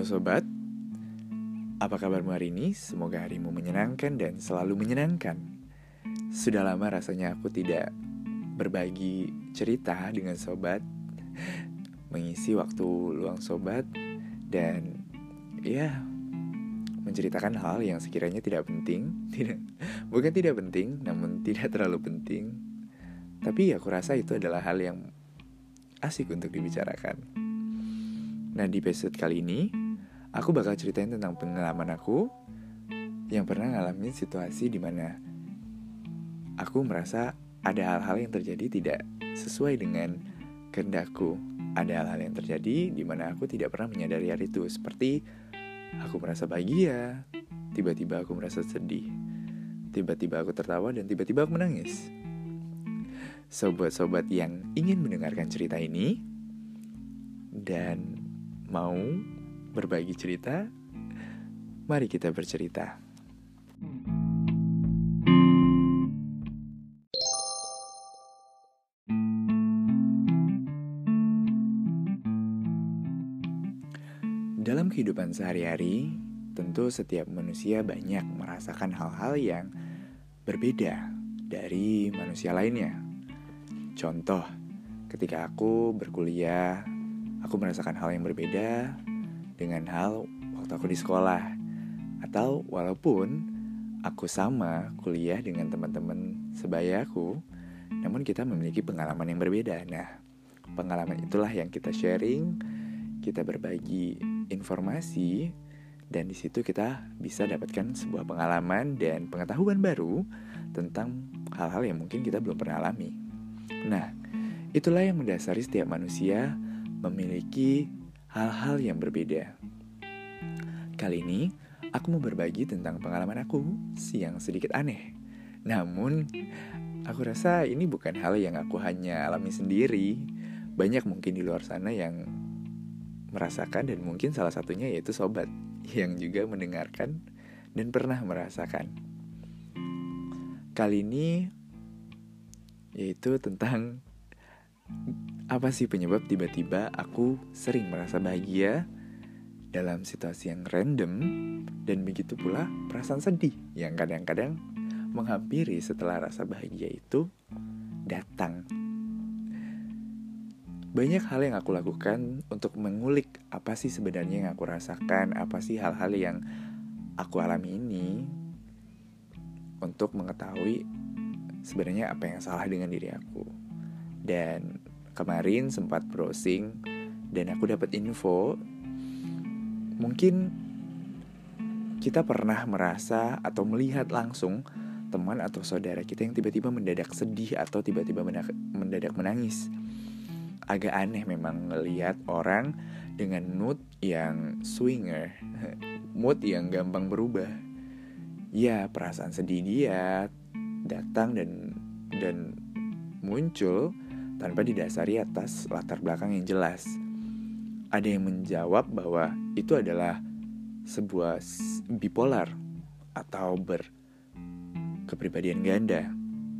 Halo sobat, apa kabarmu hari ini? Semoga harimu menyenangkan dan selalu menyenangkan. Sudah lama rasanya aku tidak berbagi cerita dengan sobat, mengisi waktu luang sobat, dan ya menceritakan hal yang sekiranya tidak penting, tidak bukan tidak penting, namun tidak terlalu penting. Tapi aku rasa itu adalah hal yang asik untuk dibicarakan. Nah di episode kali ini Aku bakal ceritain tentang pengalaman aku Yang pernah ngalamin situasi di mana Aku merasa ada hal-hal yang terjadi tidak sesuai dengan kehendakku Ada hal-hal yang terjadi di mana aku tidak pernah menyadari hal itu. Seperti aku merasa bahagia Tiba-tiba aku merasa sedih Tiba-tiba aku tertawa dan tiba-tiba aku menangis. Sobat-sobat yang ingin mendengarkan cerita ini Dan mau berbagi cerita, mari kita bercerita. Dalam kehidupan sehari-hari, tentu setiap manusia banyak merasakan hal-hal yang berbeda dari manusia lainnya. Contoh, ketika aku berkuliah aku merasakan hal yang berbeda dengan hal waktu aku di sekolah. Atau walaupun aku sama kuliah dengan teman-teman sebaya aku, namun kita memiliki pengalaman yang berbeda. Nah, pengalaman itulah yang kita sharing, kita berbagi informasi, dan di situ kita bisa dapatkan sebuah pengalaman dan pengetahuan baru tentang hal-hal yang mungkin kita belum pernah alami. Nah, itulah yang mendasari setiap manusia memiliki hal-hal yang berbeda. Kali ini, aku mau berbagi tentang pengalaman aku yang sedikit aneh. Namun, aku rasa ini bukan hal yang aku hanya alami sendiri. Banyak mungkin di luar sana yang merasakan dan mungkin salah satunya yaitu sobat yang juga mendengarkan dan pernah merasakan. Kali ini yaitu tentang apa sih penyebab tiba-tiba aku sering merasa bahagia dalam situasi yang random dan begitu pula perasaan sedih yang kadang-kadang menghampiri setelah rasa bahagia itu datang. Banyak hal yang aku lakukan untuk mengulik apa sih sebenarnya yang aku rasakan, apa sih hal-hal yang aku alami ini untuk mengetahui sebenarnya apa yang salah dengan diri aku. Dan kemarin sempat browsing dan aku dapat info mungkin kita pernah merasa atau melihat langsung teman atau saudara kita yang tiba-tiba mendadak sedih atau tiba-tiba mendadak menangis. Agak aneh memang melihat orang dengan mood yang swinger, mood yang gampang berubah. Ya, perasaan sedih dia datang dan dan muncul tanpa didasari atas latar belakang yang jelas. Ada yang menjawab bahwa itu adalah sebuah bipolar atau berkepribadian ganda.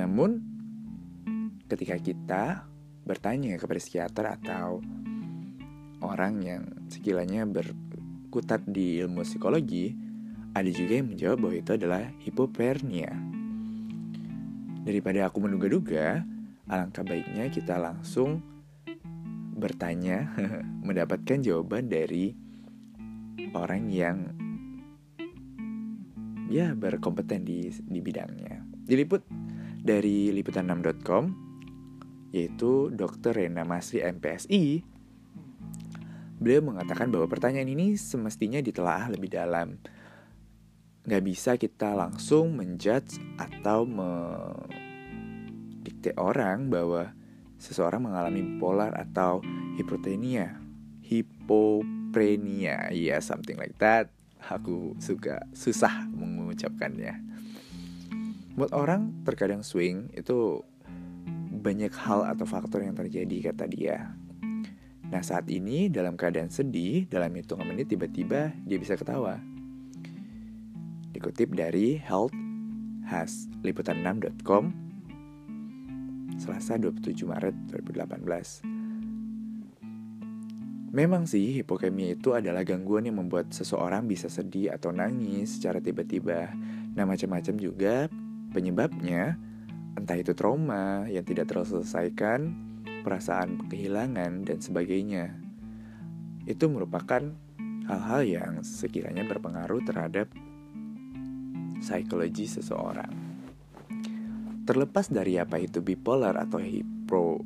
Namun, ketika kita bertanya kepada psikiater atau orang yang sekiranya berkutat di ilmu psikologi, ada juga yang menjawab bahwa itu adalah hipopernia. Daripada aku menduga-duga, alangkah baiknya kita langsung bertanya, mendapatkan jawaban dari orang yang ya berkompeten di di bidangnya. Diliput dari liputan6.com yaitu Dr. Rena Masri MPSI. Beliau mengatakan bahwa pertanyaan ini semestinya ditelaah lebih dalam. Gak bisa kita langsung menjudge atau me didikte orang bahwa seseorang mengalami bipolar atau hipoprenia. Hipoprenia, ya yeah, something like that. Aku suka susah mengucapkannya. Buat orang terkadang swing itu banyak hal atau faktor yang terjadi kata dia. Nah saat ini dalam keadaan sedih, dalam hitungan menit tiba-tiba dia bisa ketawa. Dikutip dari health has liputan6.com Selasa 27 Maret 2018. Memang sih hipokemia itu adalah gangguan yang membuat seseorang bisa sedih atau nangis secara tiba-tiba. Nah macam-macam juga penyebabnya, entah itu trauma yang tidak terselesaikan, perasaan kehilangan, dan sebagainya. Itu merupakan hal-hal yang sekiranya berpengaruh terhadap psikologi seseorang. Terlepas dari apa itu bipolar atau hipo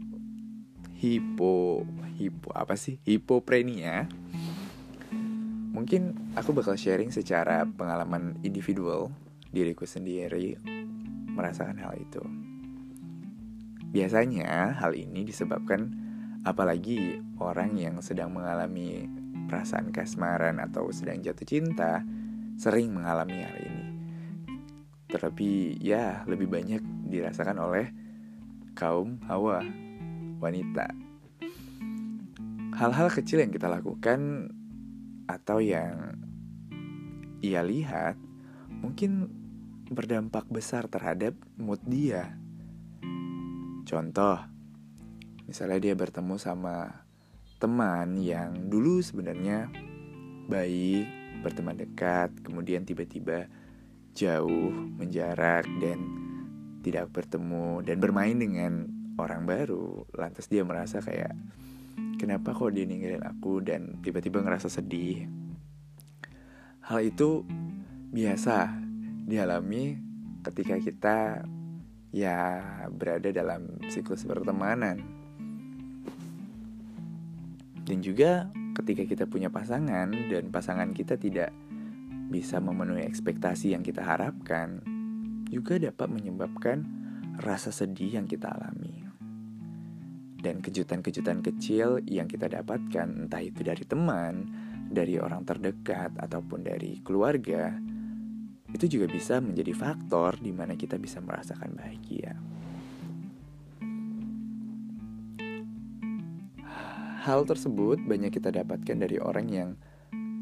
hipo hipo apa sih? Hipoprenia mungkin aku bakal sharing secara pengalaman individual diriku sendiri merasakan hal itu. Biasanya hal ini disebabkan apalagi orang yang sedang mengalami perasaan kasmaran atau sedang jatuh cinta sering mengalami hal ini. Terlebih ya lebih banyak dirasakan oleh kaum hawa wanita. Hal-hal kecil yang kita lakukan atau yang ia lihat mungkin berdampak besar terhadap mood dia. Contoh, misalnya dia bertemu sama teman yang dulu sebenarnya baik, berteman dekat, kemudian tiba-tiba jauh, menjarak, dan tidak bertemu dan bermain dengan orang baru lantas dia merasa kayak kenapa kok dia ninggalin aku? Dan tiba-tiba ngerasa sedih. Hal itu biasa dialami ketika kita ya berada dalam siklus pertemanan. Dan juga ketika kita punya pasangan dan pasangan kita tidak bisa memenuhi ekspektasi yang kita harapkan juga dapat menyebabkan rasa sedih yang kita alami dan kejutan-kejutan kecil yang kita dapatkan, entah itu dari teman, dari orang terdekat, ataupun dari keluarga, itu juga bisa menjadi faktor di mana kita bisa merasakan bahagia. Hal tersebut banyak kita dapatkan dari orang yang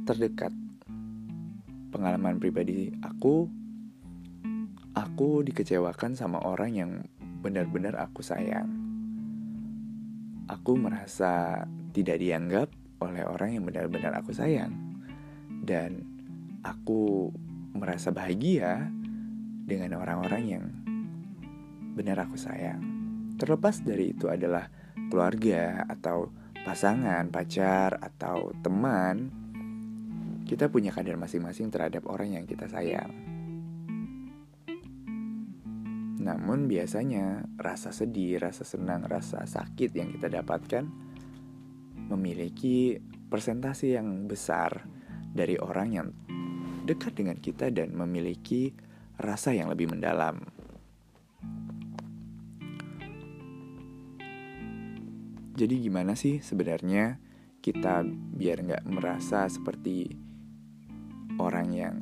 terdekat. Pengalaman pribadi aku, aku dikecewakan sama orang yang benar-benar aku sayang aku merasa tidak dianggap oleh orang yang benar-benar aku sayang. Dan aku merasa bahagia dengan orang-orang yang benar aku sayang. Terlepas dari itu adalah keluarga atau pasangan, pacar, atau teman, kita punya kadar masing-masing terhadap orang yang kita sayang. Namun biasanya rasa sedih, rasa senang, rasa sakit yang kita dapatkan memiliki persentase yang besar dari orang yang dekat dengan kita dan memiliki rasa yang lebih mendalam. Jadi gimana sih sebenarnya kita biar nggak merasa seperti orang yang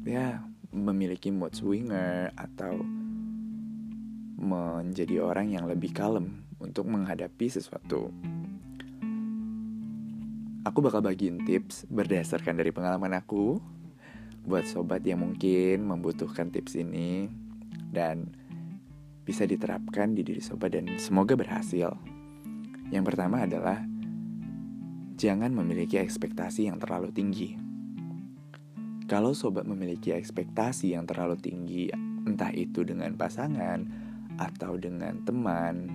ya memiliki mood swinger atau menjadi orang yang lebih kalem untuk menghadapi sesuatu. Aku bakal bagiin tips berdasarkan dari pengalaman aku buat sobat yang mungkin membutuhkan tips ini dan bisa diterapkan di diri sobat dan semoga berhasil. Yang pertama adalah jangan memiliki ekspektasi yang terlalu tinggi. Kalau sobat memiliki ekspektasi yang terlalu tinggi, entah itu dengan pasangan, atau dengan teman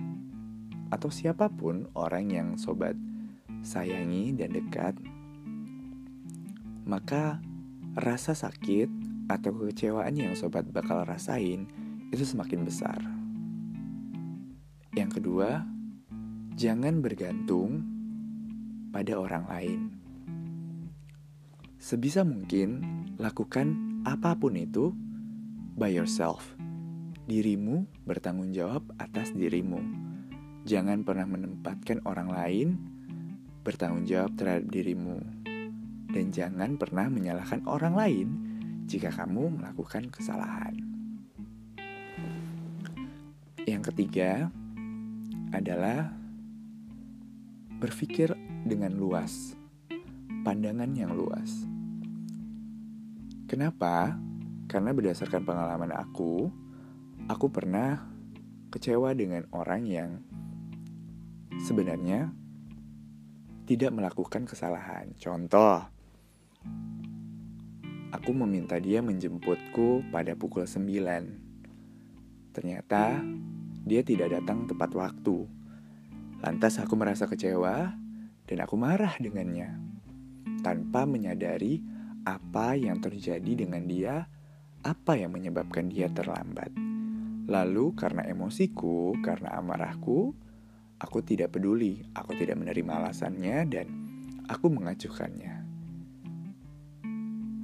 atau siapa pun orang yang sobat sayangi dan dekat, maka rasa sakit atau kekecewaan yang sobat bakal rasain itu semakin besar. Yang kedua, jangan bergantung pada orang lain. Sebisa mungkin, lakukan apa pun itu by yourself dirimu bertanggung jawab atas dirimu. Jangan pernah menempatkan orang lain bertanggung jawab terhadap dirimu. Dan jangan pernah menyalahkan orang lain jika kamu melakukan kesalahan. Yang ketiga adalah berpikir dengan luas, pandangan yang luas. Kenapa? Karena berdasarkan pengalaman aku, aku pernah kecewa dengan orang yang sebenarnya tidak melakukan kesalahan. Contoh, aku meminta dia menjemputku pada pukul 9. Ternyata dia tidak datang tepat waktu. Lantas aku merasa kecewa dan aku marah dengannya. Tanpa menyadari apa yang terjadi dengan dia, apa yang menyebabkan dia terlambat. Lalu karena emosiku, karena amarahku, aku tidak peduli, aku tidak menerima alasannya dan aku mengacuhkannya.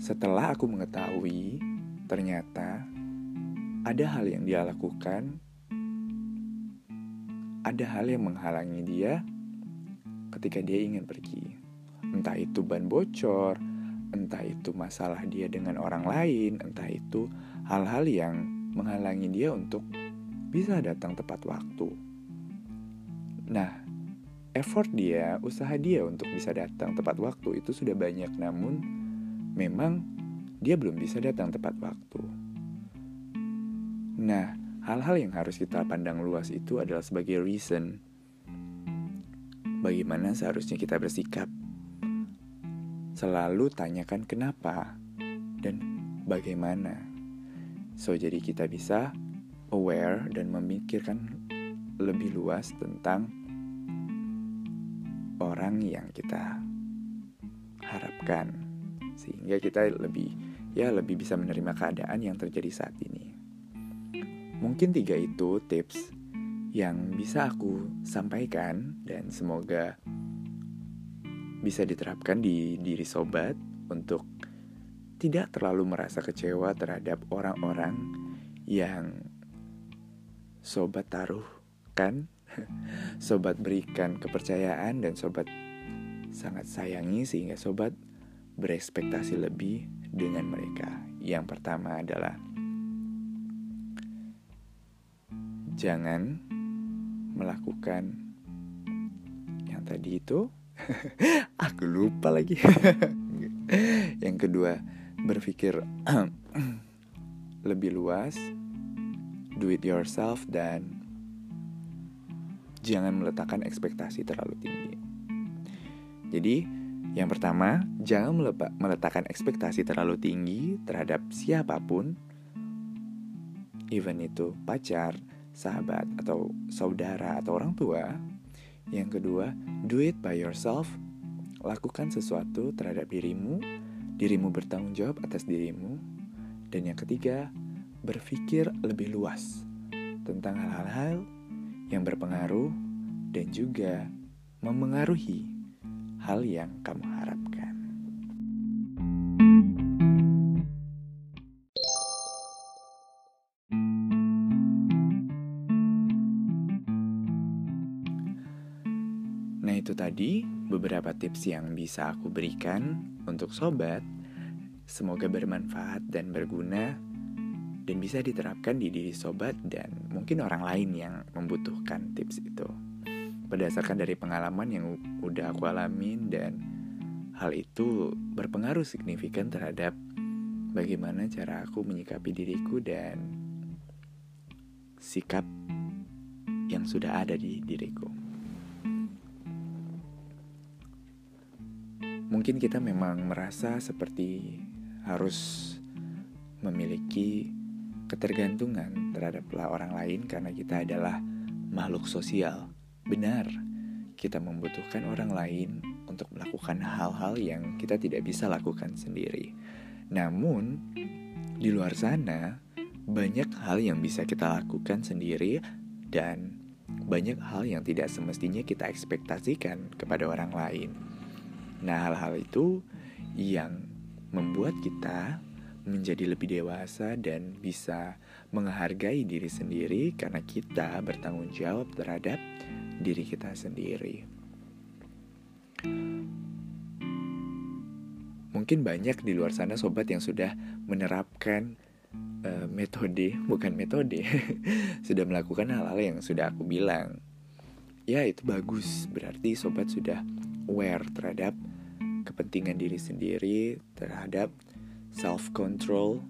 Setelah aku mengetahui, ternyata ada hal yang dia lakukan, ada hal yang menghalangi dia ketika dia ingin pergi. Entah itu ban bocor, entah itu masalah dia dengan orang lain, entah itu hal-hal yang menghalangi dia untuk bisa datang tepat waktu. Nah, effort dia, usaha dia untuk bisa datang tepat waktu itu sudah banyak, namun memang dia belum bisa datang tepat waktu. Nah, hal-hal yang harus kita pandang luas itu adalah sebagai reason bagaimana seharusnya kita bersikap. Selalu tanyakan kenapa dan bagaimana. So jadi kita bisa aware dan memikirkan lebih luas tentang orang yang kita harapkan sehingga kita lebih ya lebih bisa menerima keadaan yang terjadi saat ini. Mungkin tiga itu tips yang bisa aku sampaikan dan semoga bisa diterapkan di diri sobat untuk tidak terlalu merasa kecewa terhadap orang-orang yang sobat taruh kan sobat berikan kepercayaan dan sobat sangat sayangi sehingga sobat berekspektasi lebih dengan mereka. Yang pertama adalah jangan melakukan yang tadi itu aku lupa lagi. yang kedua, berpikir lebih luas, do it yourself dan jangan meletakkan ekspektasi terlalu tinggi. Jadi, yang pertama, jangan meletakkan ekspektasi terlalu tinggi terhadap siapa pun, even itu pacar, sahabat, atau saudara, atau orang tua. Yang kedua, do it by yourself. Lakukan sesuatu terhadap dirimu dirimu bertanggung jawab atas dirimu, dan yang ketiga, berpikir lebih luas tentang hal-hal yang berpengaruh dan juga memengaruhi hal yang kamu harapkan. Tadi beberapa tips yang bisa aku berikan untuk sobat. Semoga bermanfaat dan berguna dan bisa diterapkan di diri sobat dan mungkin orang lain yang membutuhkan tips itu. Berdasarkan dari pengalaman yang udah aku alamin dan hal itu berpengaruh signifikan terhadap bagaimana cara aku menyikapi diriku dan sikap yang sudah ada di diriku. Mungkin kita memang merasa seperti harus memiliki ketergantungan terhadap orang lain karena kita adalah makhluk sosial. Benar, kita membutuhkan orang lain untuk melakukan hal-hal yang kita tidak bisa lakukan sendiri. Namun, di luar sana banyak hal yang bisa kita lakukan sendiri dan banyak hal yang tidak semestinya kita ekspektasikan kepada orang lain. Nah, hal-hal itu yang membuat kita menjadi lebih dewasa dan bisa menghargai diri sendiri karena kita bertanggung jawab terhadap diri kita sendiri. Mungkin banyak di luar sana sobat yang sudah menerapkan uh, metode, bukan metode, sudah melakukan hal-hal yang sudah aku bilang. Ya, itu bagus, berarti sobat sudah aware terhadap kepentingan diri sendiri, terhadap self control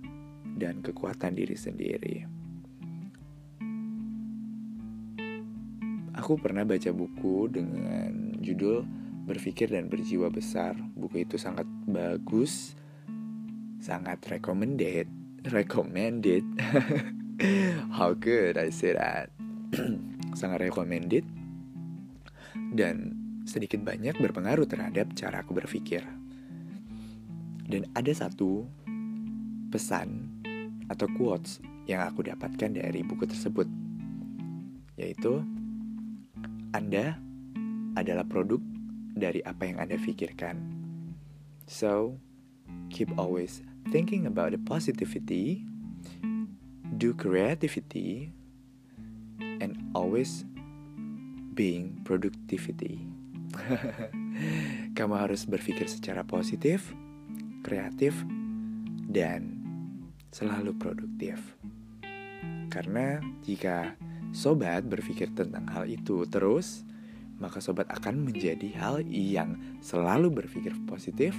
dan kekuatan diri sendiri. Aku pernah baca buku dengan judul Berpikir dan Berjiwa Besar. Buku itu sangat bagus, sangat recommended. Recommended. How good I say that. sangat recommended dan sedikit banyak berpengaruh terhadap cara aku berpikir. Dan ada satu pesan atau quotes yang aku dapatkan dari buku tersebut, yaitu Anda adalah produk dari apa yang Anda pikirkan. So, keep always thinking about the positivity, do creativity, and always being productivity. Kamu harus berpikir secara positif, kreatif, dan selalu produktif. Karena jika sobat berpikir tentang hal itu terus, maka sobat akan menjadi hal yang selalu berpikir positif,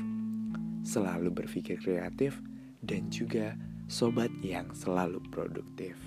selalu berpikir kreatif, dan juga sobat yang selalu produktif.